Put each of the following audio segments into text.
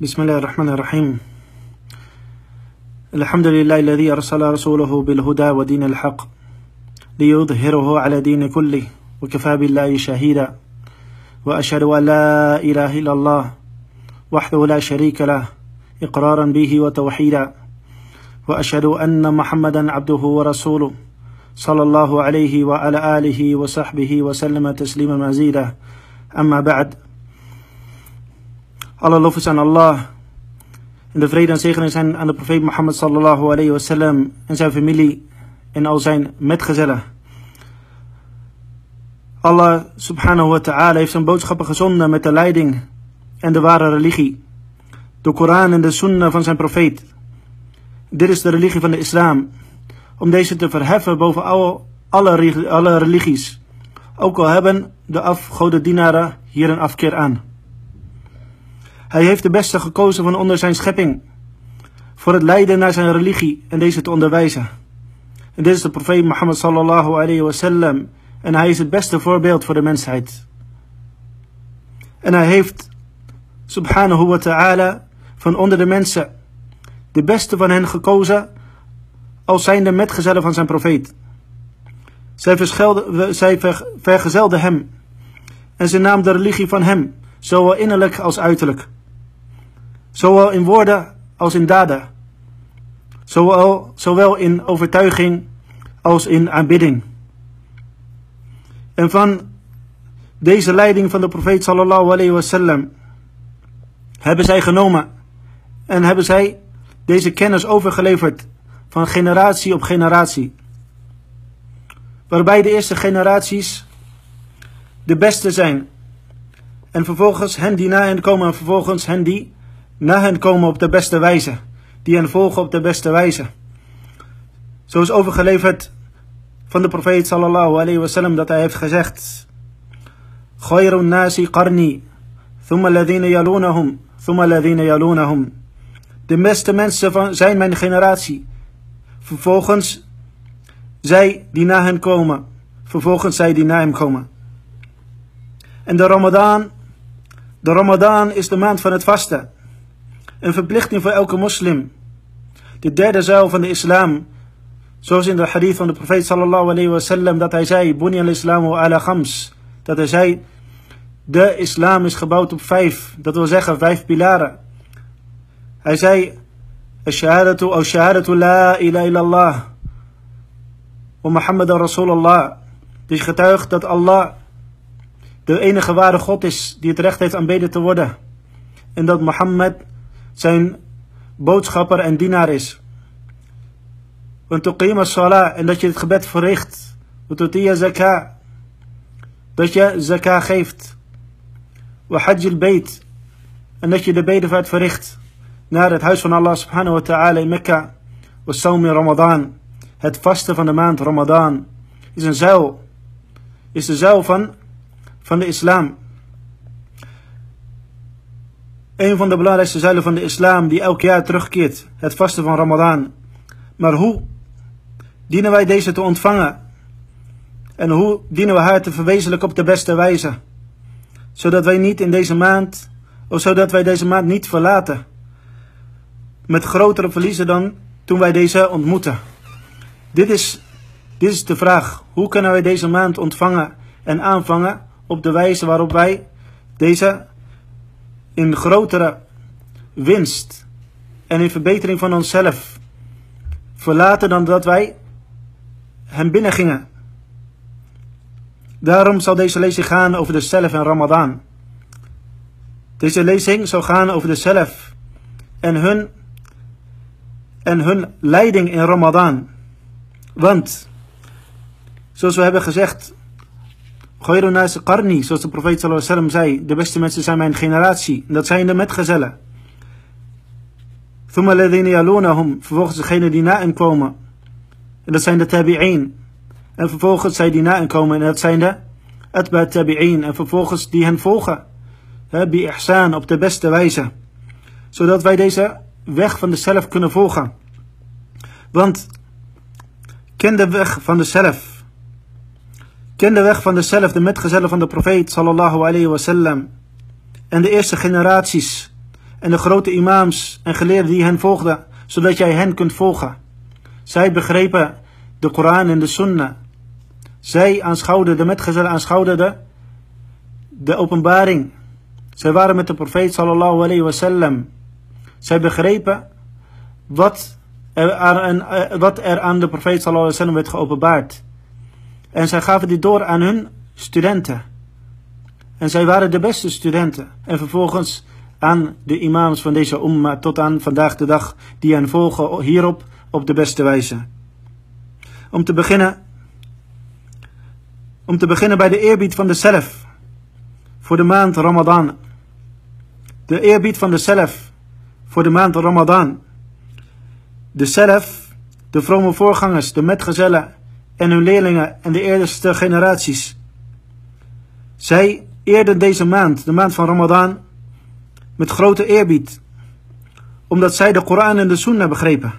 بسم الله الرحمن الرحيم الحمد لله الذي أرسل رسوله بالهدى ودين الحق ليظهره على دين كله وكفى بالله شهيدا وأشهد أن لا إله إلا الله وحده لا شريك له إقرارا به وتوحيدا وأشهد أن محمدا عبده ورسوله صلى الله عليه وعلى آله وصحبه وسلم تسليما مزيدا أما بعد Alle lof is aan Allah. En de vrede en zegen zijn aan de profeet Mohammed sallallahu alayhi wasallam en zijn familie en al zijn metgezellen. Allah subhanahu wa ta'ala heeft zijn boodschappen gezonden met de leiding en de ware religie. De Koran en de Sunnah van zijn profeet. Dit is de religie van de islam. Om deze te verheffen boven alle, alle religies. Ook al hebben de afgodendienaren hier een afkeer aan. Hij heeft de beste gekozen van onder zijn schepping. Voor het leiden naar zijn religie en deze te onderwijzen. En dit is de profeet Mohammed sallallahu alayhi wasallam. En hij is het beste voorbeeld voor de mensheid. En hij heeft, subhanahu wa ta'ala, van onder de mensen, de beste van hen gekozen, als zijnde metgezellen van zijn profeet. Zij, zij vergezelden hem. En ze naam de religie van hem, zowel innerlijk als uiterlijk. Zowel in woorden als in daden. Zowel, zowel in overtuiging als in aanbidding. En van deze leiding van de profeet sallallahu alayhi wasallam hebben zij genomen en hebben zij deze kennis overgeleverd van generatie op generatie. Waarbij de eerste generaties de beste zijn. En vervolgens hen die na hen komen en vervolgens hen die na hen komen op de beste wijze. Die hen volgen op de beste wijze. Zo is overgeleverd van de profeet sallallahu alayhi wasallam dat hij heeft gezegd. Khairun nasi qarni, thumma yalunahum, thumma. De beste mensen van, zijn mijn generatie. Vervolgens zij die na hen komen. Vervolgens zij die na hem komen. En de Ramadan, de Ramadan is de maand van het vasten. Een verplichting voor elke moslim. De derde zuil van de islam. Zoals in de hadith van de profeet sallallahu alayhi wa sallam dat hij zei, Bunya al-islamu ala khams. Dat hij zei, de islam is gebouwd op vijf. Dat wil zeggen vijf pilaren. Hij zei, Ashahadatu of shahadatu la ilaha illallah. Wa Muhammad Rasulullah. Dus getuigt dat Allah de enige ware God is die het recht heeft aanbeden te worden. En dat Mohammed zijn boodschapper en dienaar is. En dat je het gebed verricht. Dat je zakah geeft. Al-bayt. En dat je de bedevaart verricht naar het huis van Allah subhanahu wa ta'ala in Mekka. Ramadan. Het vasten van de maand Ramadan is een zuil. Is de zuil van, van de islam. Een van de belangrijkste zuilen van de islam die elk jaar terugkeert. Het vasten van Ramadan. Maar hoe dienen wij deze te ontvangen? En hoe dienen we haar te verwezenlijken op de beste wijze? Zodat wij niet in deze maand, of zodat wij deze maand niet verlaten. Met grotere verliezen dan toen wij deze ontmoeten. Dit is, dit is de vraag. Hoe kunnen wij deze maand ontvangen en aanvangen op de wijze waarop wij deze in grotere winst en in verbetering van onszelf verlaten dan dat wij hem binnen gingen. Daarom zal deze lezing gaan over de zelf en Ramadan. Deze lezing zal gaan over de zelf en hun, en hun leiding in Ramadan. Want, zoals we hebben gezegd, Khairun nas qarni, zoals de profeet wasallam zei, de beste mensen zijn mijn generatie. En dat zijn de metgezellen. Thumma ladhina yalunahum, vervolgens degene die na hen komen. En dat zijn de tabi'in. En vervolgens zij die na komen, en dat zijn de atba tabi'in. En vervolgens die hen volgen. Bi ihsan, op de beste wijze. Zodat wij deze weg van de zelf kunnen volgen. Want, ken de weg van de zelf. Ken de weg van dezelfde metgezellen van de profeet sallallahu alayhi wasallam. En de eerste generaties. en de grote imams en geleerden die hen volgden, zodat jij hen kunt volgen. Zij begrepen de Koran en de Sunnah. Zij aanschouwden, de metgezellen aanschouwden de, de openbaring. Zij waren met de profeet sallallahu alayhi wasallam. Zij begrepen wat er, aan, wat er aan de profeet sallallahu alayhi wasallam werd geopenbaard. En zij gaven dit door aan hun studenten. En zij waren de beste studenten. En vervolgens aan de imams van deze umma tot aan vandaag de dag die hen volgen hierop op de beste wijze. Om te beginnen, om te beginnen bij de eerbied van de zelf voor de maand Ramadan. De eerbied van de zelf voor de maand Ramadan. De zelf, de vrome voorgangers, de metgezellen en hun leerlingen en de eerste generaties. Zij eerden deze maand, de maand van Ramadan, met grote eerbied, omdat zij de Koran en de Sunnah begrepen.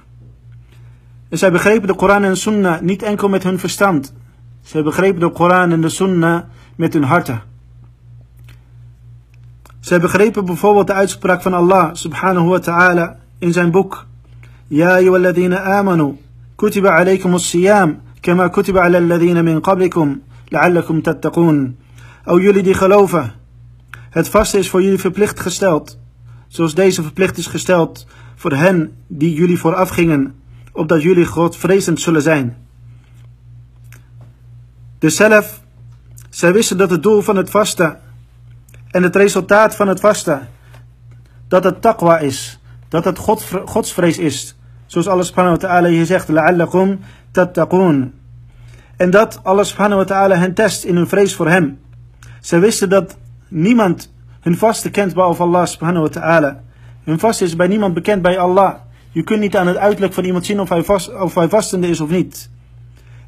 En zij begrepen de Koran en de Sunnah niet enkel met hun verstand. Zij begrepen de Koran en de Sunnah met hun harten. Zij begrepen bijvoorbeeld de uitspraak van Allah subhanahu wa ta'ala in zijn boek. Amanu, kutiba alaykum as-siyam, kama kutiba ala alladhina min qablikum, la'allakum tattaqun. O jullie die geloven, het vaste is voor jullie verplicht gesteld, zoals deze verplicht is gesteld voor hen die jullie vooraf gingen, opdat jullie godvrezend zullen zijn. De zelf, zij wisten dat het doel van het vasten en het resultaat van het vasten, dat het taqwa is, dat het God, godsvrees is, zoals Allah subhanahu wa ta'ala zegt, tattaqun. En dat Allah subhanahu wa ta'ala hen test in hun vrees voor hem. Zij wisten dat niemand hun vasten kent behalve Allah subhanahu wa ta'ala. Hun vasten is bij niemand bekend bij Allah. Je kunt niet aan het uiterlijk van iemand zien of hij, vast, of hij vastende is of niet.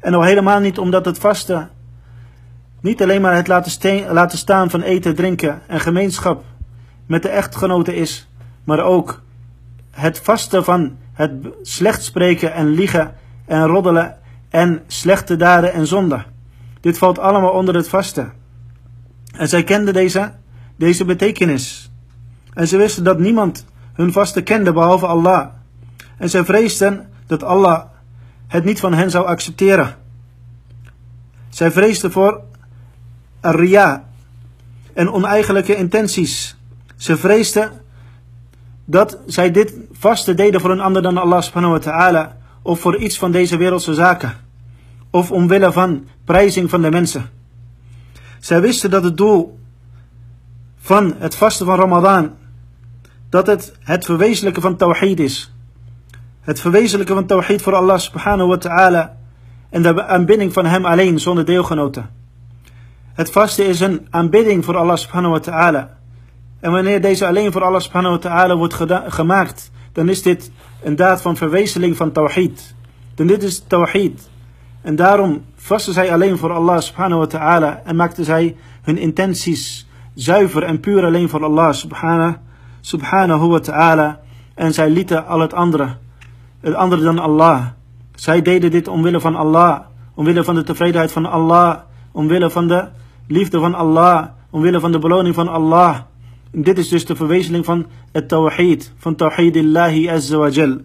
En al helemaal niet omdat het vasten niet alleen maar het laten, laten staan van eten, drinken en gemeenschap met de echtgenoten is, maar ook het vasten van het slecht spreken en liegen en roddelen en slechte daden en zonden. Dit valt allemaal onder het vasten. En zij kenden deze, deze betekenis. En ze wisten dat niemand hun vasten kende behalve Allah. En zij vreesden dat Allah het niet van hen zou accepteren. Zij vreesden voor ria en oneigenlijke intenties. Ze vreesden dat zij dit vaste deden voor een ander dan Allah subhanahu wa ta'ala of voor iets van deze wereldse zaken of omwille van prijzing van de mensen. Zij wisten dat het doel van het vasten van Ramadan, dat het het verwezenlijken van tawhid is. Het verwezenlijken van tawhid voor Allah subhanahu wa ta'ala en de aanbidding van hem alleen zonder deelgenoten. Het vasten is een aanbidding voor Allah subhanahu wa ta'ala. En wanneer deze alleen voor Allah subhanahu wa ta'ala wordt gemaakt, dan is dit een daad van verwezenling van tawhid. Dan dit is tawhid. En daarom vasten zij alleen voor Allah subhanahu wa ta'ala en maakten zij hun intenties zuiver en puur alleen voor Allah subhanahu wa ta'ala. En zij lieten al het andere, het andere dan Allah. Zij deden dit omwille van Allah, omwille van de tevredenheid van Allah, omwille van de liefde van Allah, omwille van de beloning van Allah. Dit is dus de verwezenling van het tawhid, van tawhidillahi azza wa jal.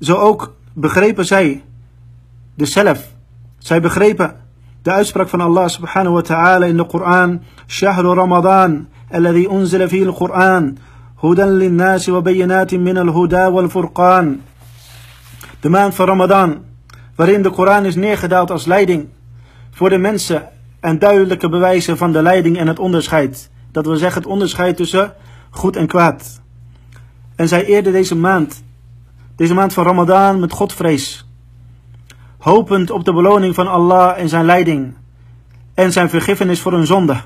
Zo ook begrepen zij de zelf. Zij begrepen de uitspraak van Allah subhanahu wa ta'ala in de Koran. Shahru Ramadan, alladhi unzila fi al-Quran. Hudan linnasi wa bayinatin min al-huda wal furqan. De maand van Ramadan, waarin de Koran is neergedaald als leiding voor de mensen en duidelijke bewijzen van de leiding en het onderscheid. Dat wil zeggen het onderscheid tussen goed en kwaad. En zij eerde deze maand, deze maand van Ramadan met Godvrees hopend op de beloning van Allah en zijn leiding en zijn vergiffenis voor hun zonde.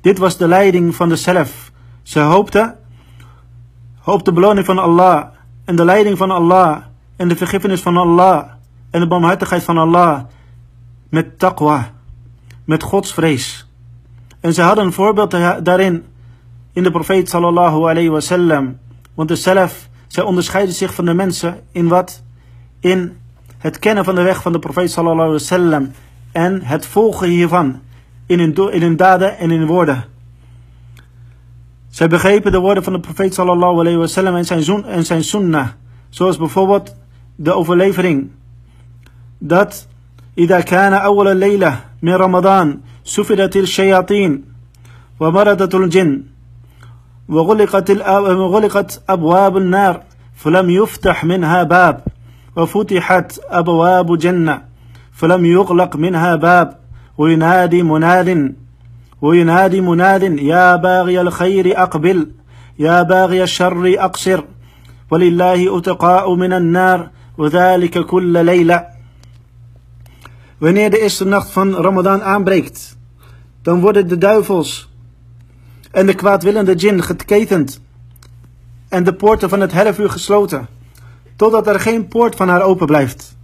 Dit was de leiding van de zelf. Ze hoopte op de beloning van Allah en de leiding van Allah en de vergiffenis van Allah en de barmhartigheid van Allah met taqwa, met Gods vrees. En ze hadden een voorbeeld daarin in de profeet sallallahu alayhi wasallam. Want de zelf, zij onderscheiden zich van de mensen in wat? In het kennen van de weg van de profeet sallallahu alaihi wasallam en het volgen hiervan in hun, in hun daden en in hun woorden. Zij begrepen de woorden van de profeet sallallahu alayhi wa sallam en zijn, zoon, en zijn sunnah. Zoals bijvoorbeeld de overlevering. Dat إذا كان أول ليلة من رمضان سفدت الشياطين ومردت الجن وغلقت, وغلقت أبواب النار فلم يفتح منها باب وفتحت أبواب جنة فلم يغلق منها باب. وينادي مناد وينادي مناد يا باغي الخير أقبل يا باغي الشر أقصر ولله أتقاء من النار وذلك كل ليلة. Wanneer de eerste nacht van Ramadan aanbreekt, dan worden de duivels en de kwaadwillende djinn geketend en de poorten van het helfuur gesloten, totdat er geen poort van haar open blijft.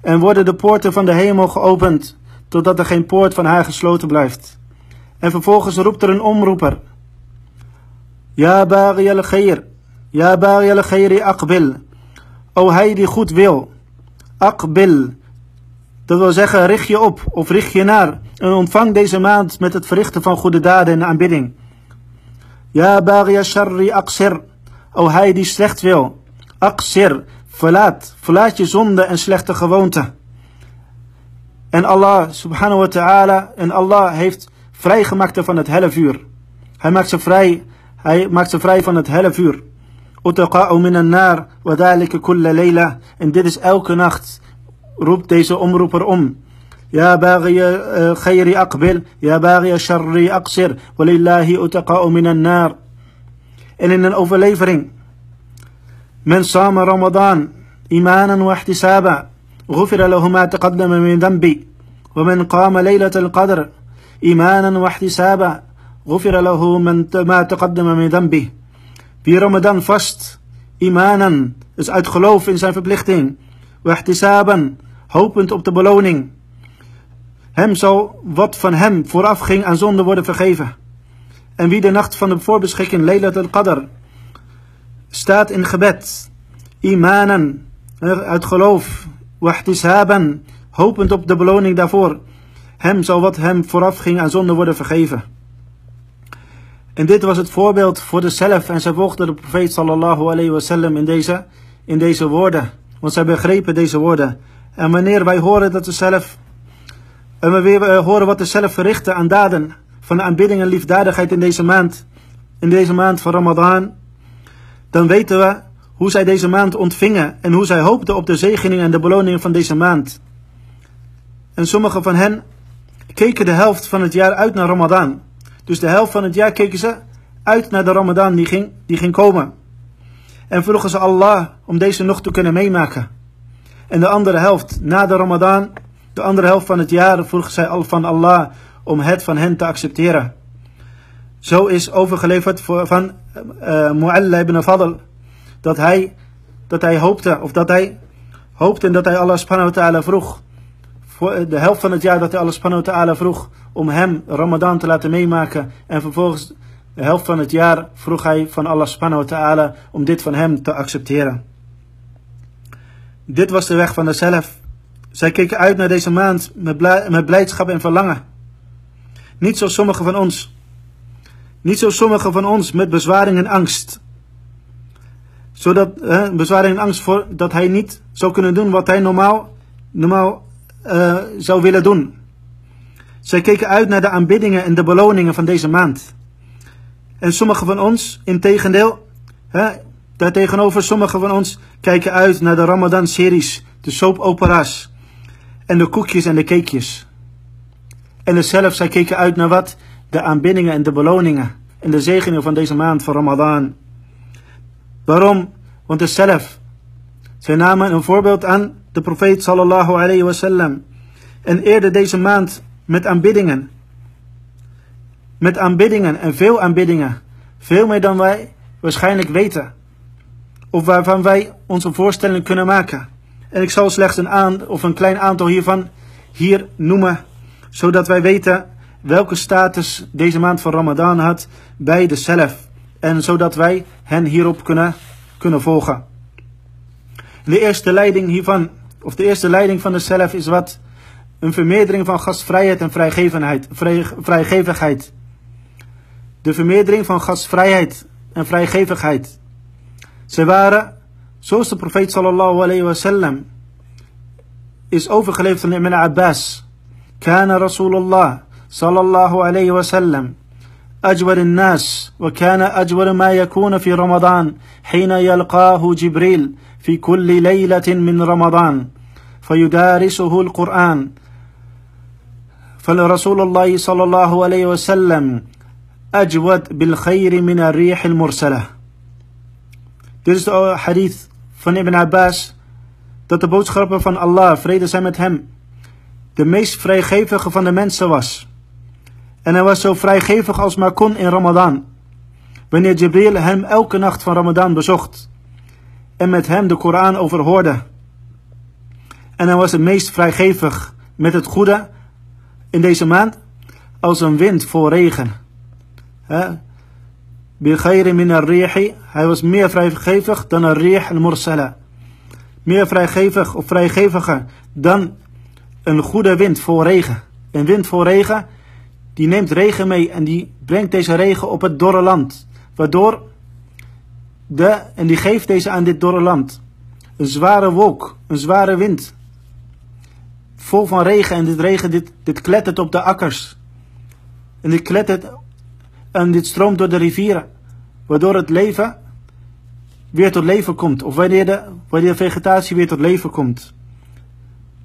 En worden de poorten van de hemel geopend, totdat er geen poort van haar gesloten blijft. En vervolgens roept er een omroeper. Ja bari al khair, ja bari al aqbil. O hij die goed wil, aqbil. Dat wil zeggen, richt je op of richt je naar en ontvang deze maand met het verrichten van goede daden en aanbidding. Ja bari sharri aqsir. O hij die slecht wil, aqsir, verlaat, verlaat je zonde en slechte gewoonten. En Allah subhanahu wa ta'ala, en Allah heeft vrijgemaakt van het hellevuur. Hij maakt ze vrij, hij maakt ze vrij van het hellevuur. Utaqa'u minan nar, wa dhalika kulla layla. En dit is elke nacht, رب تيس أمر بر أم. يا باغي آه، خير أقبل. يا باغي شر أقصر. ولله أتقاء من النار. إن إن الأوفليفرين من صام رمضان إيمانا واحتسابا غفر له ما تقدم من ذنبي. ومن قام ليلة القدر إيمانا واحتسابا غفر له من ما تقدم من ذنبه في رمضان فست إيمانا إذ uit في إنسان في verplichting واحتسابا hopend op de beloning. Hem zal wat van hem vooraf ging aan zonde worden vergeven. En wie de nacht van de voorbeschikking Laylat al-Qadr staat in gebed, imanan, uit geloof, wahtisaban, hopend op de beloning daarvoor. Hem zal wat hem vooraf ging aan zonde worden vergeven. En dit was het voorbeeld voor de zelf en zij volgden de profeet sallallahu alayhi wasallam in deze, in deze woorden. Want zij begrepen deze woorden. En wanneer wij horen dat de zelf, en we weer horen wat de zelf verrichten aan daden, van aanbidding en liefdadigheid in deze maand, in deze maand van Ramadan, dan weten we hoe zij deze maand ontvingen en hoe zij hoopten op de zegening en de beloning van deze maand. En sommigen van hen keken de helft van het jaar uit naar Ramadan. Dus de helft van het jaar keken ze uit naar de Ramadan die ging, die ging komen. En vroegen ze Allah om deze nog te kunnen meemaken. En de andere helft na de Ramadan, de andere helft van het jaar, vroegen zij al van Allah om het van hen te accepteren. Zo is overgeleverd van uh, Mu'alla ibn Fadl dat hij, dat hij hoopte, of dat hij hoopte en dat hij Allah subhanahu wa ta'ala vroeg. Voor de helft van het jaar dat hij Allah subhanahu wa ta'ala vroeg om hem Ramadan te laten meemaken. En vervolgens de helft van het jaar vroeg hij van Allah subhanahu wa ta'ala om dit van hem te accepteren. Dit was de weg van de zelf. Zij keken uit naar deze maand met, blijdschap en verlangen. Niet zo sommigen van ons. Niet zo sommigen van ons met bezwaring en angst zodat eh, bezwaring en angst voor dat hij niet zou kunnen doen wat hij normaal, normaal uh, zou willen doen. Zij keken uit naar de aanbiddingen en de beloningen van deze maand. En sommigen van ons, in tegendeel, hè, daartegenover sommigen van ons kijken uit naar de Ramadan-series, de soapopera's en de koekjes en de cakejes. En dus zelf, zij keken uit naar wat? De aanbiddingen en de beloningen en de zegeningen van deze maand van Ramadan. Waarom? Want de zelf. Zij namen een voorbeeld aan de profeet sallallahu alayhi wasallam. En eerder deze maand met aanbiddingen. Met aanbiddingen en veel aanbiddingen. Veel meer dan wij waarschijnlijk weten. Of waarvan wij onze voorstelling kunnen maken. En ik zal slechts een, aan, of een klein aantal hiervan hier noemen. Zodat wij weten welke status deze maand van Ramadan had bij de zelf. En zodat wij hen hierop kunnen, kunnen volgen. De eerste leiding hiervan, of de eerste leiding van de zelf is wat? Een vermeerdering van gastvrijheid en vrijgevigheid. Vrij, vrijgevigheid. de vermeerdering van gastvrijheid en vrijgevigheid. Zij waren, zoals de profeet sallallahu alayhi wa sallam is overgeleverd van Ibn Abbas. كان رسول الله صلى الله عليه وسلم أجود الناس وكان أجود ما يكون في رمضان حين يلقاه جبريل في كل ليلة من رمضان فيدارسه القرآن فالرسول الله صلى الله عليه وسلم أجود بالخير من الريح المرسلة Dit is de hadith van Ibn Abbas dat de boodschapper van Allah, vrede zijn met hem, de meest vrijgevige van de mensen was. En hij was zo vrijgevig als maar kon in Ramadan. Wanneer Jibril hem elke nacht van Ramadan bezocht en met hem de Koran overhoorde. En hij was het meest vrijgevig met het goede in deze maand als een wind vol regen. Min Hij was meer vrijgevig dan een rih al-mursala. Meer vrijgevig of vrijgeviger dan een goede wind vol regen. Een wind vol regen, die neemt regen mee en die brengt deze regen op het dorre land. Waardoor de, en die geeft deze aan dit dorre land. Een zware wolk, een zware wind. Vol van regen en dit regen, dit, dit klettert op de akkers. En dit klettert en dit stroomt door de rivieren. Waardoor het leven weer tot leven komt. Of wanneer de, wanneer de vegetatie weer tot leven komt.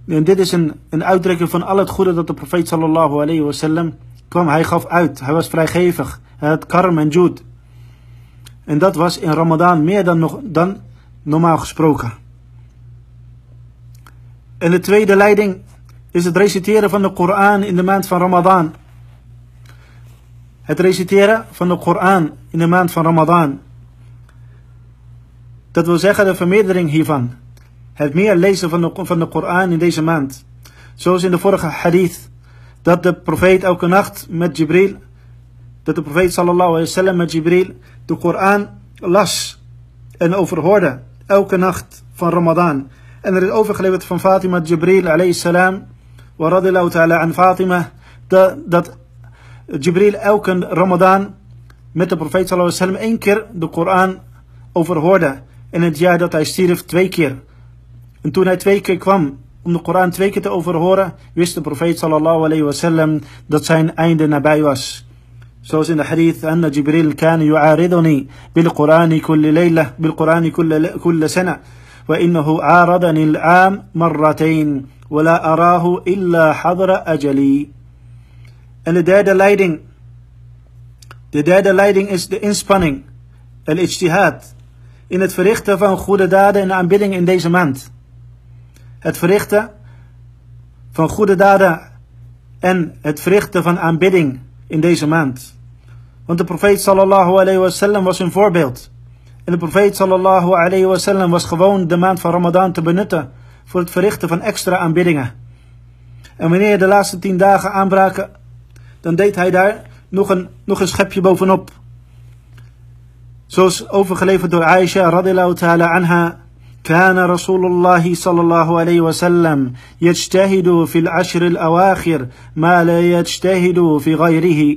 En dit is een, een uitdrukking van al het goede dat de profeet sallallahu alayhi wasallam kwam. Hij gaf uit. Hij was vrijgevig. Hij had karm en jud. En dat was in Ramadan meer dan, nog, dan normaal gesproken. En de tweede leiding is het reciteren van de Koran in de maand van Ramadan. Het reciteren van de Koran in de maand van Ramadan. Dat wil zeggen de vermeerdering hiervan. Het meer lezen van de, van de Koran in deze maand. Zoals in de vorige hadith. Dat de profeet elke nacht met Jibril. Dat de profeet sallallahu alaihi wasallam met Jibril de Koran las. En overhoorde. Elke nacht van Ramadan. En er is overgeleverd van Fatima Jibril alayhi salam. Wa ta'ala an Fatima. Dat Jibril elke Ramadan met de profeet sallallahu alaihi wasallam één keer de Koran overhoorde. In het jaar dat hij stierf twee keer. En toen hij twee keer kwam om de Koran twee keer te overhoren, wist de profeet sallallahu alayhi wasallam dat zijn einde nabij was. Zoals in de hadith, Anna Jibril kan yu'ariduni bil Qurani kulli layla, bil Qurani kulli sana. وإنه عارضني العام مرتين ولا أراه إلا حضر أجلي En de derde leiding. De derde leiding is de inspanning. El-ijtihad. In het verrichten van goede daden en aanbidding in deze maand. Het verrichten van goede daden en het verrichten van aanbidding in deze maand. Want de profeet sallallahu alayhi wasallam was een voorbeeld. En de profeet sallallahu alayhi wasallam was gewoon de maand van Ramadan te benutten voor het verrichten van extra aanbiddingen. En wanneer de laatste tien dagen aanbraken, dan deed hij daar nog een, nog een schepje bovenop. Zoals overgeleverd door Aisha radiallahu ta'ala anha. كان رسول الله صلى الله عليه وسلم يجتهد في العشر الأواخر ما لا يجتهد في غيره.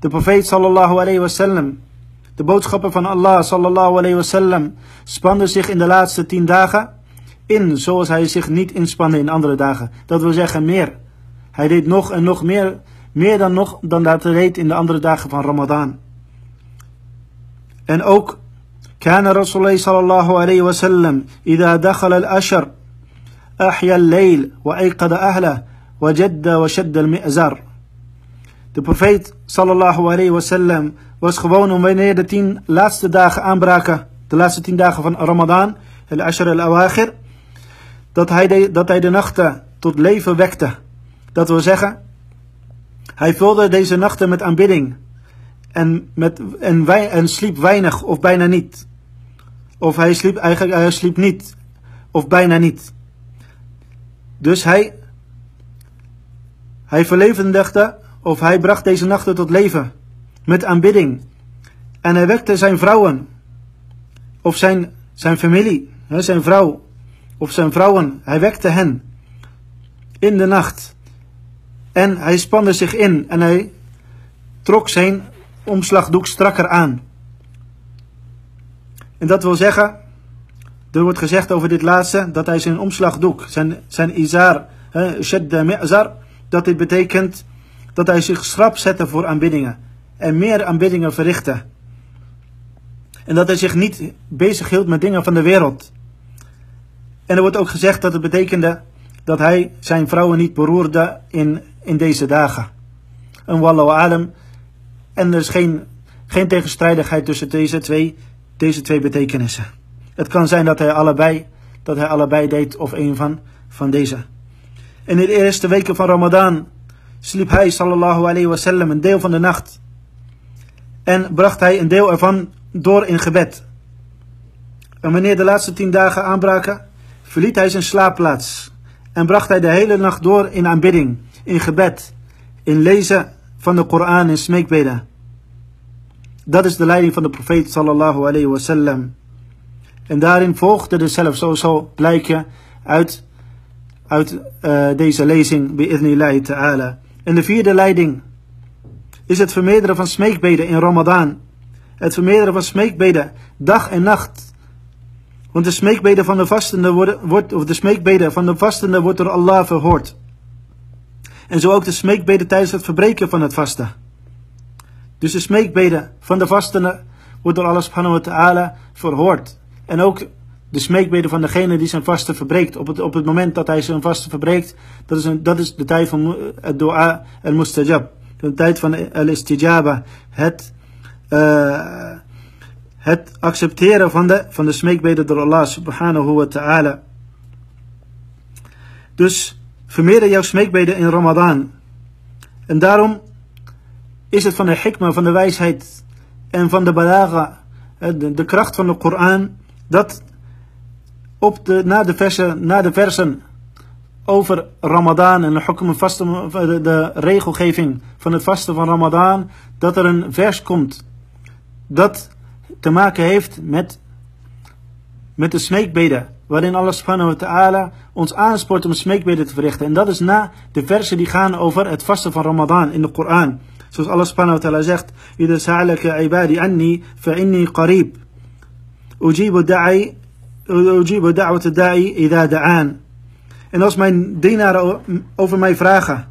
De profeet sallallahu alayhi wasallam, de boodschapper van Allah sallallahu alayhi wasallam, spande zich in de laatste tien dagen in zoals hij zich niet inspande in andere dagen. Dat wil zeggen meer. Hij deed nog en nog meer, meer dan nog dan dat reed in de andere dagen van Ramadan. En ook, Kana Rasulullah sallallahu alayhi wa sallam, Ida dakhal al-ashar, ahya al-layl, wa ayqada ahla, wa jadda wa shadda al-mi'zar. De profeet sallallahu alayhi wa sallam was gewoon om wanneer de tien laatste dagen aanbraken, de laatste tien dagen van Ramadan, el ashar al-awakhir, dat hij, de, dat hij de nachten tot leven wekte. Dat wil zeggen, hij vulde deze nachten met aanbidding en, met, en, wij, en sliep weinig of bijna niet. Of hij sliep eigenlijk hij sliep niet of bijna niet. Dus hij, hij verlevendigde of hij bracht deze nachten tot leven met aanbidding. En hij wekte zijn vrouwen of zijn, zijn familie, zijn vrouw of zijn vrouwen. Hij wekte hen in de nacht. En hij spande zich in en hij trok zijn omslagdoek strakker aan. En dat wil zeggen, er wordt gezegd over dit laatste, dat hij zijn omslagdoek, zijn, zijn izar, shadda dat dit betekent dat hij zich schrap zette voor aanbiddingen. En meer aanbiddingen verrichtte. En dat hij zich niet bezig hield met dingen van de wereld. En er wordt ook gezegd dat het betekende dat hij zijn vrouwen niet beroerde in, in deze dagen. Een wallahu alam. En er is geen, geen tegenstrijdigheid tussen deze twee, deze twee betekenissen. Het kan zijn dat hij allebei, dat hij allebei deed of een van, van deze. In de eerste weken van Ramadan sliep hij sallallahu alayhi wasallam een deel van de nacht. En bracht hij een deel ervan door in gebed. En wanneer de laatste tien dagen aanbraken, verliet hij zijn slaapplaats. En bracht hij de hele nacht door in aanbidding, in gebed, in lezen van de Koran en smeekbeden. Dat is de leiding van de profeet sallallahu alayhi wasallam. En daarin volgde de zelf, zo zal blijken uit, uit uh, deze lezing, bi'idnillahi ta'ala. En de vierde leiding is het vermeerderen van smeekbeden in Ramadan. Het vermeerderen van smeekbeden dag en nacht. Want de smeekbeden van de vastende worden, wordt, of de smeekbeden van de vastende wordt door Allah verhoord. En zo ook de smeekbeden tijdens het verbreken van het vasten. Dus de smeekbeden van de vastende wordt door Allah subhanahu wa ta'ala verhoord. En ook de smeekbeden van degene die zijn vasten verbreekt. Op het, op het moment dat hij zijn vasten verbreekt, dat is, een, dat is de tijd van het dua al-mustajab. De tijd van al-istijaba. Het, uh, het accepteren van de, van de smeekbeden door Allah subhanahu wa ta'ala. Dus vermeerder jouw smeekbeden in Ramadan. En daarom is het van de hikma, van de wijsheid en van de balaga, de, kracht van de Koran, dat op de, na, de versen, na de versen over Ramadan en de, vasten, de, de regelgeving van het vasten van Ramadan, dat er een vers komt dat te maken heeft met, met de smeekbeden. Waarin Allah subhanahu wa ta'ala ons aanspoort om smeekbeden te verrichten. En dat is na de versen die gaan over het vasten van Ramadan in de Koran. Zoals Allah subhanahu wa ta'ala zegt. Sa'alaka ibadi anni fa inni qarib. Ujibu da'i da'i idha da'an. En als mijn dienaren over mij vragen.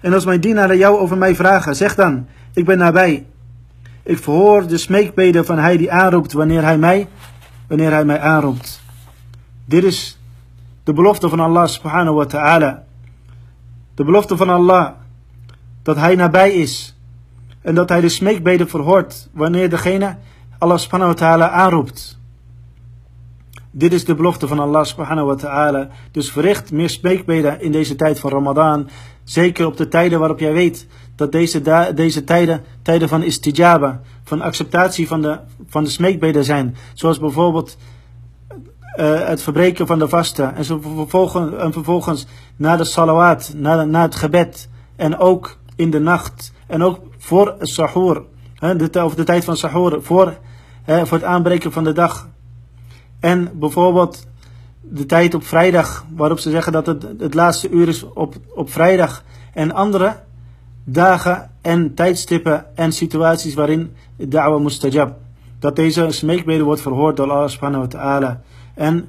En als mijn dienaren jou over mij vragen. Zeg dan, ik ben nabij. Ik verhoor de smeekbeden van hij die aanroept wanneer hij mij, wanneer hij mij aanroept. Dit is de belofte van Allah subhanahu wa ta'ala. De belofte van Allah dat hij nabij is. En dat hij de smeekbeden verhoort wanneer degene Allah subhanahu wa ta'ala aanroept. Dit is de belofte van Allah subhanahu wa ta'ala. Dus verricht meer smeekbeden in deze tijd van Ramadan. Zeker op de tijden waarop jij weet dat deze, deze tijden tijden van istijaba, van acceptatie van de, van de smeekbeden zijn. Zoals bijvoorbeeld uh, het verbreken van de vasten. En, vervolgens, en vervolgens na de salawat, na, na het gebed. En ook in de nacht. En ook voor het sahur. Hè, de, of de tijd van sahur. Voor, hè, voor het aanbreken van de dag. En bijvoorbeeld de tijd op vrijdag. Waarop ze zeggen dat het het laatste uur is op, op vrijdag. En andere dagen en tijdstippen en situaties waarin da'wa mustajab. Dat deze smeekbeden wordt verhoord door Allah subhanahu wa ta'ala. En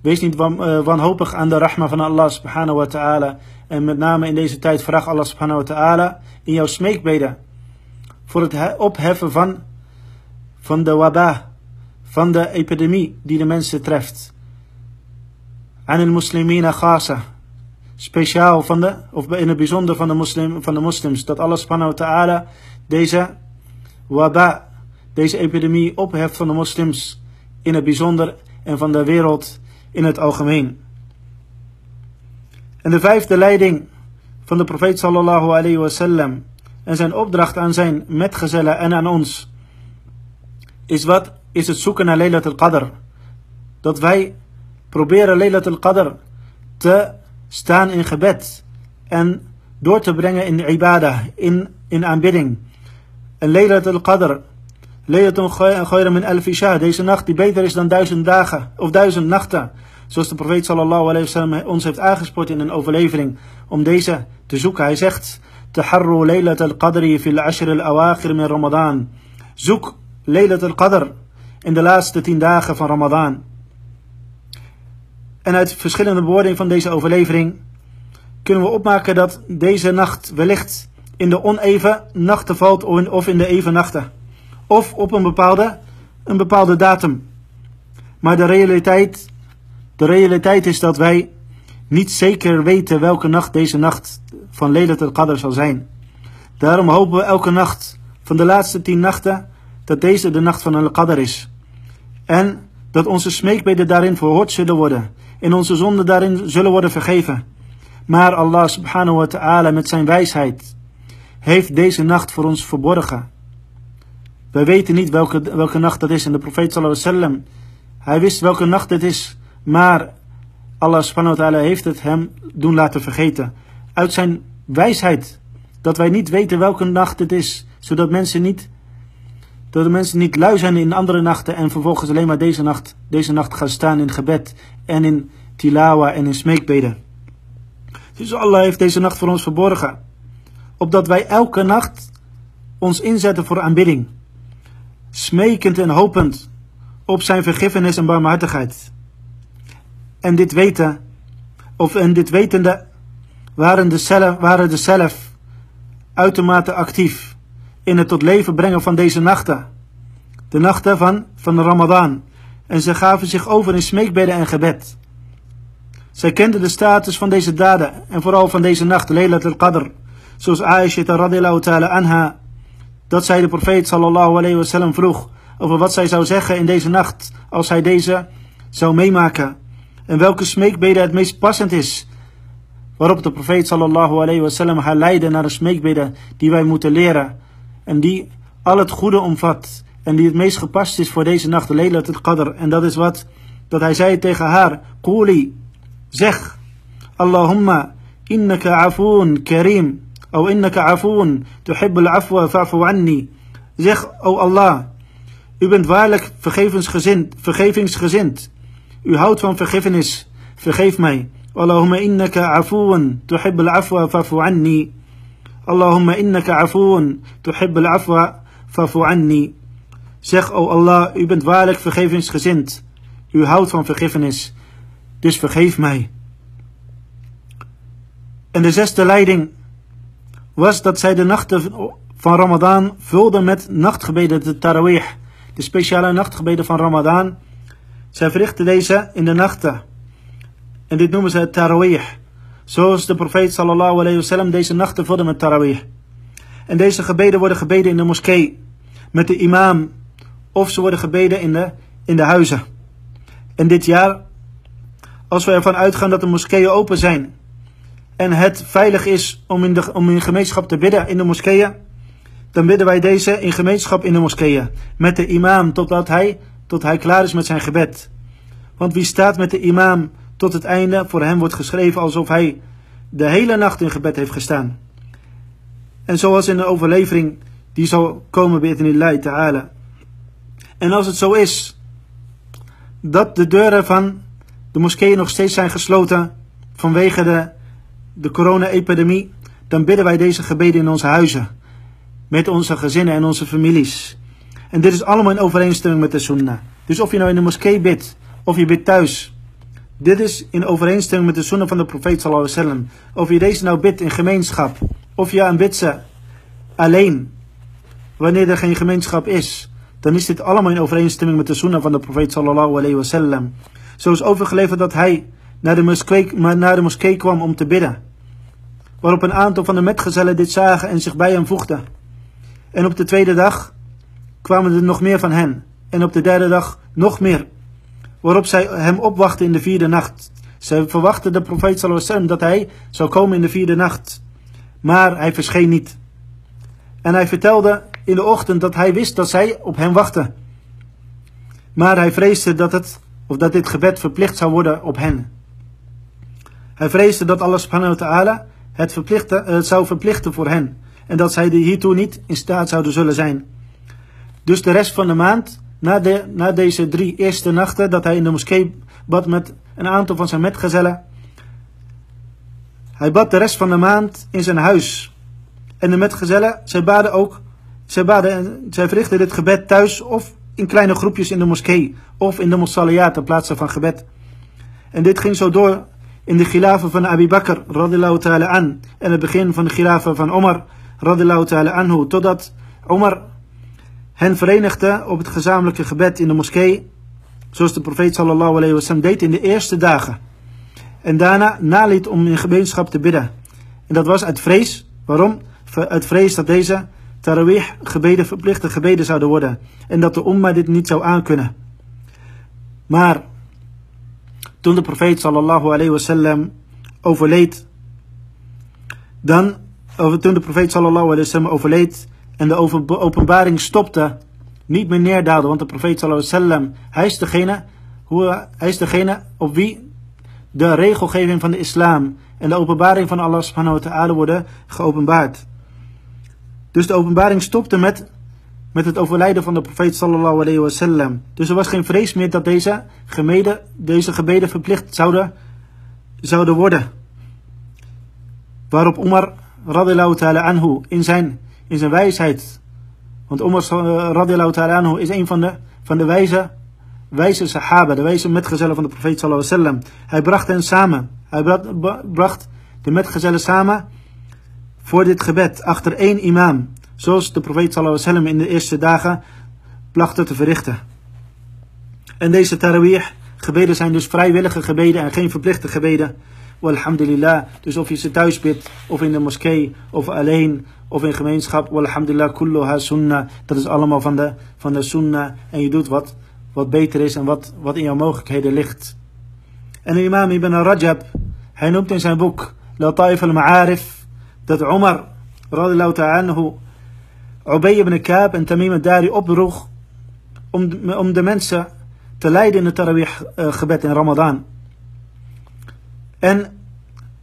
wees niet uh, wanhopig aan de rahma van Allah subhanahu wa ta'ala. En met name in deze tijd vraag Allah subhanahu wa ta'ala in jouw smeekbeden. Voor het opheffen van, van de waba, van de epidemie die de mensen treft. Aan de muslimina khasa speciaal van de, of in het bijzonder van de, moslim, van de moslims, dat Allah subhanahu wa ta'ala deze waba, deze epidemie opheft van de moslims in het bijzonder en van de wereld in het algemeen. En de vijfde leiding van de profeet sallallahu alayhi wasallam en zijn opdracht aan zijn metgezellen en aan ons is wat? Is het zoeken naar Laylat al-Qadr. Dat wij proberen Laylat al-Qadr te staan in gebed en door te brengen in ibadah, in, in aanbidding. En al-Qadr, Leelatun ghayra min elf isha. Deze nacht die beter is dan duizend dagen of duizend nachten. Zoals de profeet sallallahu alayhi wasallam ons heeft aangespoord in een overlevering. Om deze te zoeken. Hij zegt. Taharru al-qadri fil ashr al-awakhir ramadan. Zoek Leylat al-qadr in de laatste tien dagen van ramadan. En uit verschillende bewoordingen van deze overlevering kunnen we opmaken dat deze nacht wellicht in de oneven nachten valt of in de even nachten. Of op een bepaalde, een bepaalde datum. Maar de realiteit, de realiteit is dat wij niet zeker weten welke nacht deze nacht van Laylat al-Qadr zal zijn. Daarom hopen we elke nacht van de laatste tien nachten dat deze de nacht van al-Qadr is. En dat onze smeekbeden daarin verhoord zullen worden en onze zonden daarin zullen worden vergeven. Maar Allah subhanahu wa ta'ala met zijn wijsheid heeft deze nacht voor ons verborgen. Wij weten niet welke, welke nacht dat is en de profeet sallallahu alaihi wasallam, hij wist welke nacht het is, maar Allah subhanahu heeft het hem doen laten vergeten. Uit zijn wijsheid, dat wij niet weten welke nacht het is, zodat mensen niet dat de mensen niet lui zijn in andere nachten en vervolgens alleen maar deze nacht, deze nacht gaan staan in gebed en in tilawa en in smeekbeden. Dus Allah heeft deze nacht voor ons verborgen. Opdat wij elke nacht ons inzetten voor aanbidding. Smekend en hopend op zijn vergiffenis en barmhartigheid. En dit weten, of en dit wetende, waren de zelf, waren de zelf uitermate actief in het tot leven brengen van deze nachten. De nachten van, van de Ramadan. En ze gaven zich over in smeekbeden en gebed. Zij kenden de status van deze daden en vooral van deze nacht, Laylat al-Qadr. Zoals Aisha radhiyallahu ta'ala anha, dat zij de profeet sallallahu alayhi wasallam vroeg over wat zij zou zeggen in deze nacht als hij deze zou meemaken. En welke smeekbeden het meest passend is. Waarop de profeet sallallahu alayhi wasallam haar leidde naar de smeekbeden die wij moeten leren en die al het goede omvat en die het meest gepast is voor deze nacht, Laylat het qadr En dat is wat, dat hij zei tegen haar, Quli, zeg, Allahumma, innaka afoon kareem, of innaka afoon, tuhibbul afwa fa'fu anni. Zeg, o Allah, u bent waarlijk vergevensgezind, vergevingsgezind. U houdt van vergiffenis, vergeef mij. Allahumma innaka afoon, tuhibbul afwa fa'fu anni. Allahumma innaka afoon, tuhibbul afwa fa'fu anni. Zeg, o Allah, u bent waarlijk vergevingsgezind. U houdt van vergiffenis, dus vergeef mij. En de zesde leiding was dat zij de nachten van Ramadan vulden met nachtgebeden, de tarawih, de speciale nachtgebeden van Ramadan. Zij verrichten deze in de nachten. En dit noemen ze tarawih. Zoals de profeet sallallahu alayhi wasallam deze nachten vulde met tarawih. En deze gebeden worden gebeden in de moskee. Met de imam. Of ze worden gebeden in de, in de huizen. En dit jaar, als we ervan uitgaan dat de moskeeën open zijn. En het veilig is om in, de, om in gemeenschap te bidden in de moskeeën. Dan bidden wij deze in gemeenschap in de moskeeën. Met de imam totdat hij, tot hij klaar is met zijn gebed. Want wie staat met de imam tot het einde. Voor hem wordt geschreven alsof hij de hele nacht in gebed heeft gestaan. En zoals in de overlevering die zal komen bij Idnillahi ta'ala. En als het zo is dat de deuren van de moskeeën nog steeds zijn gesloten vanwege de, de corona-epidemie, dan bidden wij deze gebeden in onze huizen. Met onze gezinnen en onze families. En dit is allemaal in overeenstemming met de sunnah. Dus of je nou in de moskee bidt, of je bidt thuis, dit is in overeenstemming met de sunnah van de profeet sallallahu alaihi wasallam. Of je deze nou bidt in gemeenschap, of je aanbidt ze alleen, wanneer er geen gemeenschap is, dan is dit allemaal in overeenstemming met de sunnah van de profeet sallallahu alaihi wasallam. Zo is overgeleverd dat hij naar de, moskee, naar de moskee kwam om te bidden. Waarop een aantal van de metgezellen dit zagen en zich bij hem voegden. En op de tweede dag kwamen er nog meer van hen. En op de derde dag nog meer waarop zij hem opwachten in de vierde nacht. Zij verwachten de profeet sallallahu dat hij zou komen in de vierde nacht. Maar hij verscheen niet. En hij vertelde in de ochtend dat hij wist dat zij op hem wachten. Maar hij vreesde dat, het, of dat dit gebed verplicht zou worden op hen. Hij vreesde dat Allah subhanahu wa ta'ala het, het zou verplichten voor hen. En dat zij hiertoe niet in staat zouden zullen zijn. Dus de rest van de maand na, de, na deze drie eerste nachten dat hij in de moskee bad met een aantal van zijn metgezellen. Hij bad de rest van de maand in zijn huis. En de metgezellen, zij baden ook, zij, baden, zij verrichten dit gebed thuis of in kleine groepjes in de moskee of in de mosaliya ter plaatse van gebed. En dit ging zo door in de gilaven van Abi Bakr radiallahu ta'ala an en het begin van de gilaven van Omar radiallahu ta'ala anhu totdat Omar hen verenigde op het gezamenlijke gebed in de moskee zoals de profeet sallallahu alayhi wasallam deed in de eerste dagen. En daarna naliet om in gemeenschap te bidden. En dat was uit vrees. Waarom? Uit vrees dat deze tarawih gebeden verplichte gebeden zouden worden. En dat de umma dit niet zou aankunnen. Maar toen de profeet sallallahu alayhi wasallam overleed, dan, toen de profeet sallallahu alayhi wasallam overleed en de openbaring stopte, niet meer neerdaalde, want de profeet sallallahu alayhi wasallam, hij is degene, hoe, hij is degene op wie de regelgeving van de islam en de openbaring van Allah subhanahu wa ta'ala worden geopenbaard. Dus de openbaring stopte met, met het overlijden van de profeet sallallahu alayhi wasallam. Dus er was geen vrees meer dat deze, gemeden, deze gebeden verplicht zouden, zouden worden. Waarop Umar radiallahu ta'ala anhu in zijn, in zijn wijsheid, want Umar radiallahu ta'ala anhu is een van de, van de wijze, wijze sahaba, de wijze metgezellen van de profeet sallallahu alayhi wasallam. Hij bracht hen samen. Hij bracht de metgezellen samen voor dit gebed achter één imam. Zoals de profeet sallallahu in de eerste dagen placht te verrichten. En deze tarawih gebeden zijn dus vrijwillige gebeden en geen verplichte gebeden. Walhamdulillah. Dus of je ze thuis bidt, of in de moskee, of alleen, of in gemeenschap. Walhamdulillah, kulluha sunnah. Dat is allemaal van de, van de sunnah. En je doet wat, wat beter is en wat, wat in jouw mogelijkheden ligt. En de imam Ibn Rajab, hij noemt in zijn boek Lataif al-Ma'arif dat Omar radiallahu ta'ala Ubay ibn Kaab en Tamim al-Dari opdroeg om, om de mensen te leiden in het tarawih uh, gebed in Ramadan. En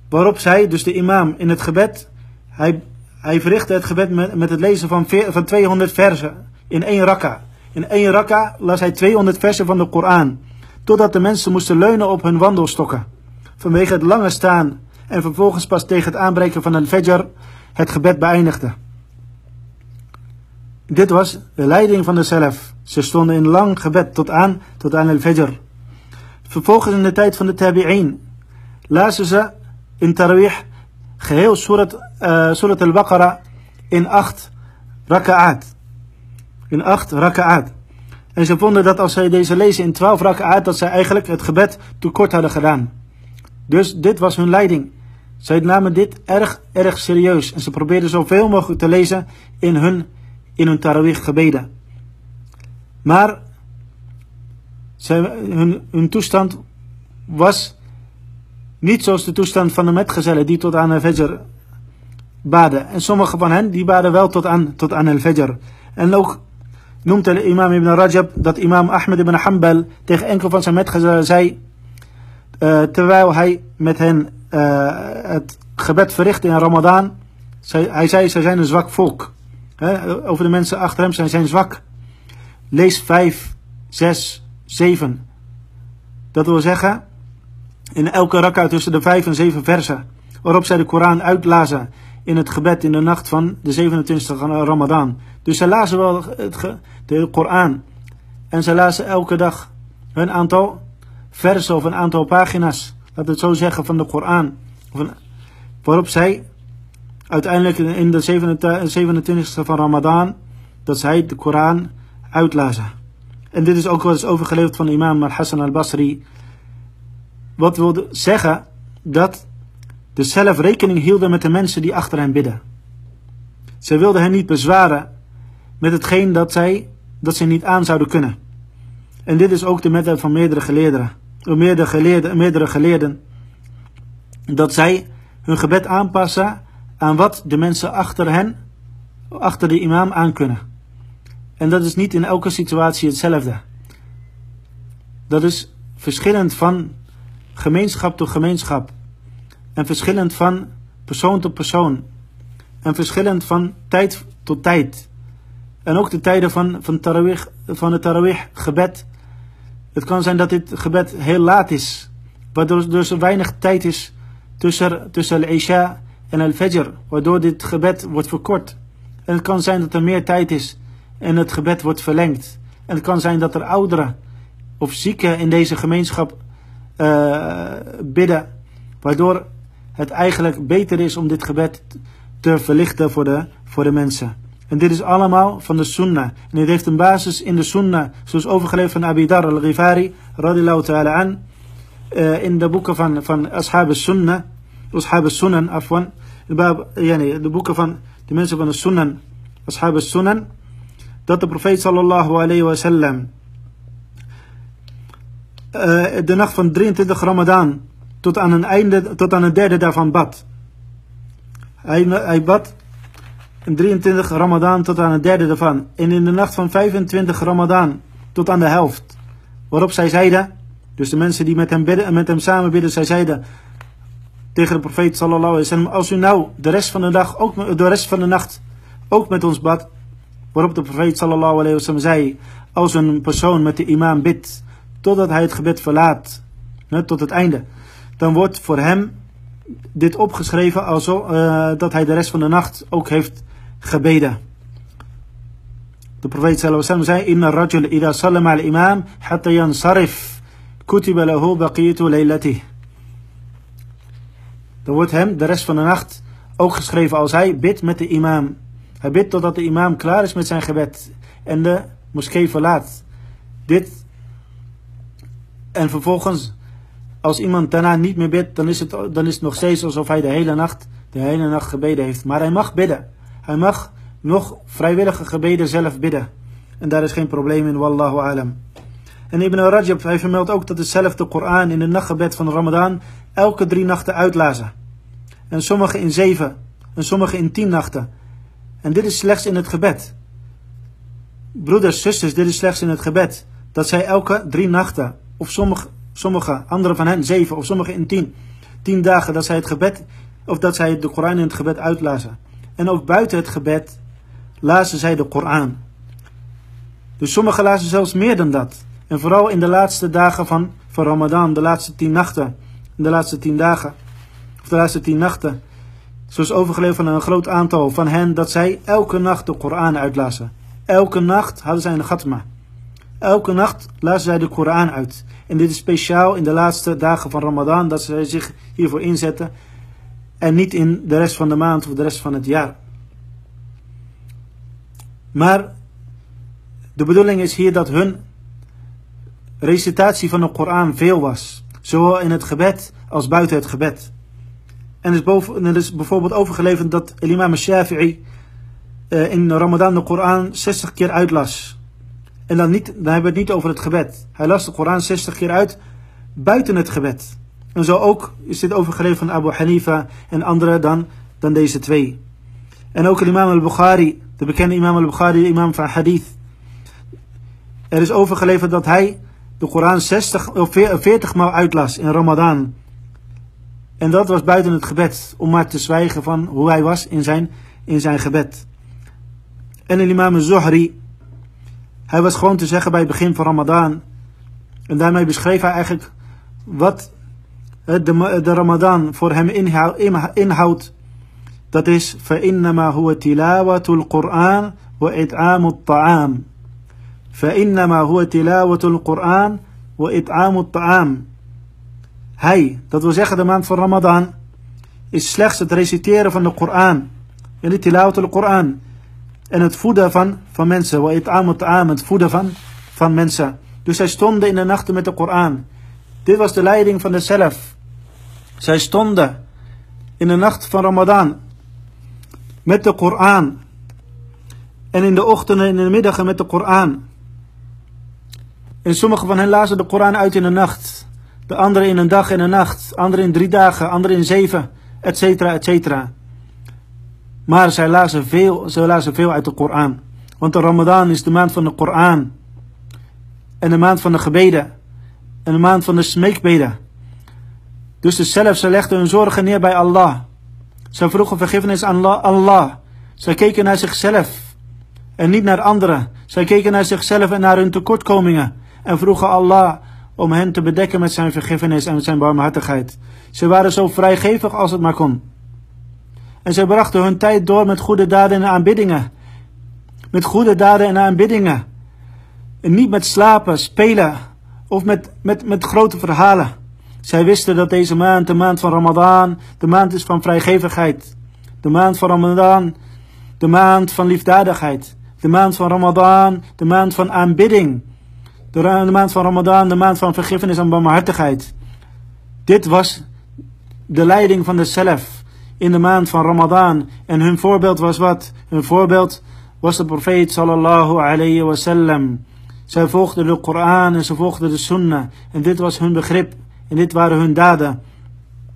waarop zij, dus de imam in het gebed, hij, hij verrichtte het gebed met, met het lezen van, van 200 versen in één rakka. In één rakka las hij 200 versen van de Koran, totdat de mensen moesten leunen op hun wandelstokken. Vanwege het lange staan en vervolgens pas tegen het aanbreken van een fajr het gebed beëindigde. Dit was de leiding van de zelf. Ze stonden in lang gebed tot aan, tot aan al-fajr. Vervolgens in de tijd van de tabi'in lazen ze in tarawih geheel surat, uh, surat al-Baqarah in acht raka'at. In acht raka'at. En ze vonden dat als zij deze lezen in twaalf raka'at, dat zij eigenlijk het gebed te kort hadden gedaan. Dus dit was hun leiding. Zij namen dit erg, erg serieus en ze probeerden zoveel mogelijk te lezen in hun, in hun tarawih gebeden. Maar zij, hun, toestand was niet zoals de toestand van de metgezellen die tot aan al fajr baden. En sommige van hen die baden wel tot aan, tot aan al fajr. En ook noemt de imam ibn Rajab dat imam Ahmed ibn Hanbal tegen enkel van zijn metgezellen zei... Uh, terwijl hij met hen uh, het gebed verrichtte in Ramadan. hij zei, zij zijn een zwak volk. Over de mensen achter hem, zij zijn zwak. Lees 5, 6, 7. Dat wil zeggen, in elke rakka tussen de 5 en 7 versen, waarop zij de Koran uitlazen in het gebed in de nacht van de 27e Ramadan. Dus zij lazen wel het, de Koran. En zij lazen elke dag hun aantal versen of een aantal pagina's, laat het zo zeggen, van de Koran. Waarop zij uiteindelijk in de 27e van Ramadan, dat zij de Koran uitlazen. En dit is ook wel eens overgeleverd van imam al-Hassan al-Basri. Wat wilde zeggen dat de zelf rekening hielden met de mensen die achter hen bidden. Zij wilden hen niet bezwaren met hetgeen dat zij, dat zij niet aan zouden kunnen. En dit is ook de methode van meerdere geleerden meerdere geleerden, meerdere geleerden, dat zij hun gebed aanpassen aan wat de mensen achter hen, achter de imam aankunnen. En dat is niet in elke situatie hetzelfde. Dat is verschillend van gemeenschap tot gemeenschap. En verschillend van persoon tot persoon. En verschillend van tijd tot tijd. En ook de tijden van, van, tarawih, van het tarawih gebed het kan zijn dat dit gebed heel laat is, waardoor er dus weinig tijd is tussen, tussen al-Isha en al-fajr, waardoor dit gebed wordt verkort. En het kan zijn dat er meer tijd is en het gebed wordt verlengd. En het kan zijn dat er ouderen of zieken in deze gemeenschap uh, bidden, waardoor het eigenlijk beter is om dit gebed te verlichten voor de, voor de mensen. En dit is allemaal van de sunnah. En dit heeft een basis in de sunnah, zoals overgeleverd van Abi Dar al-Ghifari, radiallahu ta'ala an, uh, in de boeken van, van Ashab al-Sunnah, De, de boeken van de mensen van de Sunan, Ashab al-Sunan, dat de profeet sallallahu alayhi wa sallam de nacht van 23 Ramadan tot aan, een einde, tot aan een derde daarvan bad. Hij, hij bad in 23 Ramadan tot aan een derde daarvan. En in de nacht van 25 Ramadan tot aan de helft. Waarop zij zeiden, dus de mensen die met hem, bidden, met hem samen bidden, zij zeiden tegen de profeet sallallahu alaihi wasallam, als u nou de rest van de dag, ook de rest van de nacht, ook met ons bad. Waarop de profeet sallallahu alaihi wasallam zei, als een persoon met de imam bidt, totdat hij het gebed verlaat, tot het einde, dan wordt voor hem dit opgeschreven als uh, dat hij de rest van de nacht ook heeft gebeden. De profeet sallallahu alaihi wasallam zei: Inna rajul ida sallam al imam hatta yansarif kutiba lahu baqiyatu laylatih. Dan wordt hem de rest van de nacht ook geschreven als hij bidt met de imam. Hij bidt totdat de imam klaar is met zijn gebed en de moskee verlaat. Dit en vervolgens als iemand daarna niet meer bidt, dan is, het, dan is nog steeds alsof hij de hele nacht, de hele nacht gebeden heeft. Maar hij mag bidden. Hij mag nog vrijwillige gebeden zelf bidden. En daar is geen probleem in, wallahu alam. En Ibn Rajab, hij vermeldt ook dat zelf de Koran in het nachtgebed van Ramadan elke drie nachten uitlazen. En sommige in zeven, en sommige in tien nachten. En dit is slechts in het gebed. Broeders, zusters, dit is slechts in het gebed. Dat zij elke drie nachten, of sommige, sommige anderen van hen zeven of sommige in tien, tien dagen dat zij het gebed, of dat zij de Koran in het gebed uitlazen. En ook buiten het gebed lazen zij de Koran. Dus sommigen lazen zelfs meer dan dat. En vooral in de laatste dagen van, van Ramadan, de laatste tien nachten, de laatste tien dagen, of de laatste tien nachten. Zoals overgeleverd van een groot aantal van hen dat zij elke nacht de Koran uitlazen. Elke nacht hadden zij een gatma. Elke nacht lazen zij de Koran uit. En dit is speciaal in de laatste dagen van Ramadan dat zij zich hiervoor inzetten. En niet in de rest van de maand of de rest van het jaar. Maar de bedoeling is hier dat hun recitatie van de Koran veel was. Zowel in het gebed als buiten het gebed. En het is, boven, is bijvoorbeeld overgeleverd dat imam Shafi'i uh, in Ramadan de Koran 60 keer uitlas. En dan, niet, dan hebben we het niet over het gebed. Hij las de Koran 60 keer uit buiten het gebed. En zo ook is dit overgeleverd van Abu Hanifa en anderen dan, dan deze twee. En ook imam al-Bukhari, de bekende imam al-Bukhari, imam van Hadith. Er is overgeleverd dat hij de Koran 60 of 40 maal uitlas in Ramadan. En dat was buiten het gebed, om maar te zwijgen van hoe hij was in zijn, in zijn gebed. En de imam Zuhri, hij was gewoon te zeggen bij het begin van Ramadan. En daarmee beschreef hij eigenlijk wat de, de Ramadan voor hem inhoudt. Dat is فإنما هو تلاوة القرآن وإطعام الطعام. فإنما هو تلاوة القرآن وإطعام الطعام. Hij, dat wil zeggen de maand van Ramadan, is slechts het reciteren van de Koran. En de tilawat al-Quran en het voeden van, van mensen. Wa it'am ta'am, het voeden van, van mensen. Dus zij stonden in de nachten met de Koran. Dit was de leiding van de zelf. Zij stonden in de nacht van Ramadan met de Koran. En in de ochtend en in de middagen met de Koran. En sommigen van hen lazen de Koran uit in de nacht. De anderen in een dag en een nacht. Anderen in drie dagen, anderen in zeven, et cetera, et cetera. Maar zij lazen, veel, zij lazen veel uit de Koran. Want de Ramadan is de maand van de Koran. En de maand van de gebeden. En de maand van de smeekbeden. Dus de zelf, ze legden hun zorgen neer bij Allah. Ze vroegen vergiffenis aan Allah. Zij keken naar zichzelf. En niet naar anderen. Zij keken naar zichzelf en naar hun tekortkomingen. En vroegen Allah om hen te bedekken met zijn vergiffenis en zijn barmhartigheid. Ze waren zo vrijgevig als het maar kon. En zij brachten hun tijd door met goede daden en aanbiddingen. Met goede daden en aanbiddingen. En niet met slapen, spelen of met, met, met grote verhalen. Zij wisten dat deze maand, de maand van Ramadan, de maand is van vrijgevigheid. De maand van Ramadan, de maand van liefdadigheid. De maand van Ramadan, de maand van aanbidding. De, de maand van Ramadan, de maand van vergiffenis en barmhartigheid. Dit was de leiding van de zelf in de maand van Ramadan. En hun voorbeeld was wat? Hun voorbeeld was de profeet sallallahu alayhi wasallam. Zij volgden de Koran en ze volgden de Sunnah. En dit was hun begrip. En dit waren hun daden.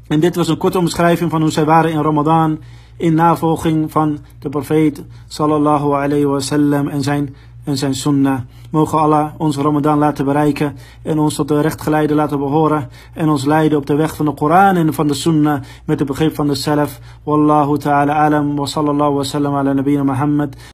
En dit was een korte omschrijving van hoe zij waren in Ramadan. In navolging van de profeet sallallahu alayhi wasallam en zijn, en zijn sunnah. Mogen Allah ons Ramadan laten bereiken en ons tot de rechtgeleide laten behoren. En ons leiden op de weg van de Koran en van de sunnah met het begrip van de salaf. Wallahu ta'ala alam wa sallallahu wa sallam ala nabiyina Muhammad.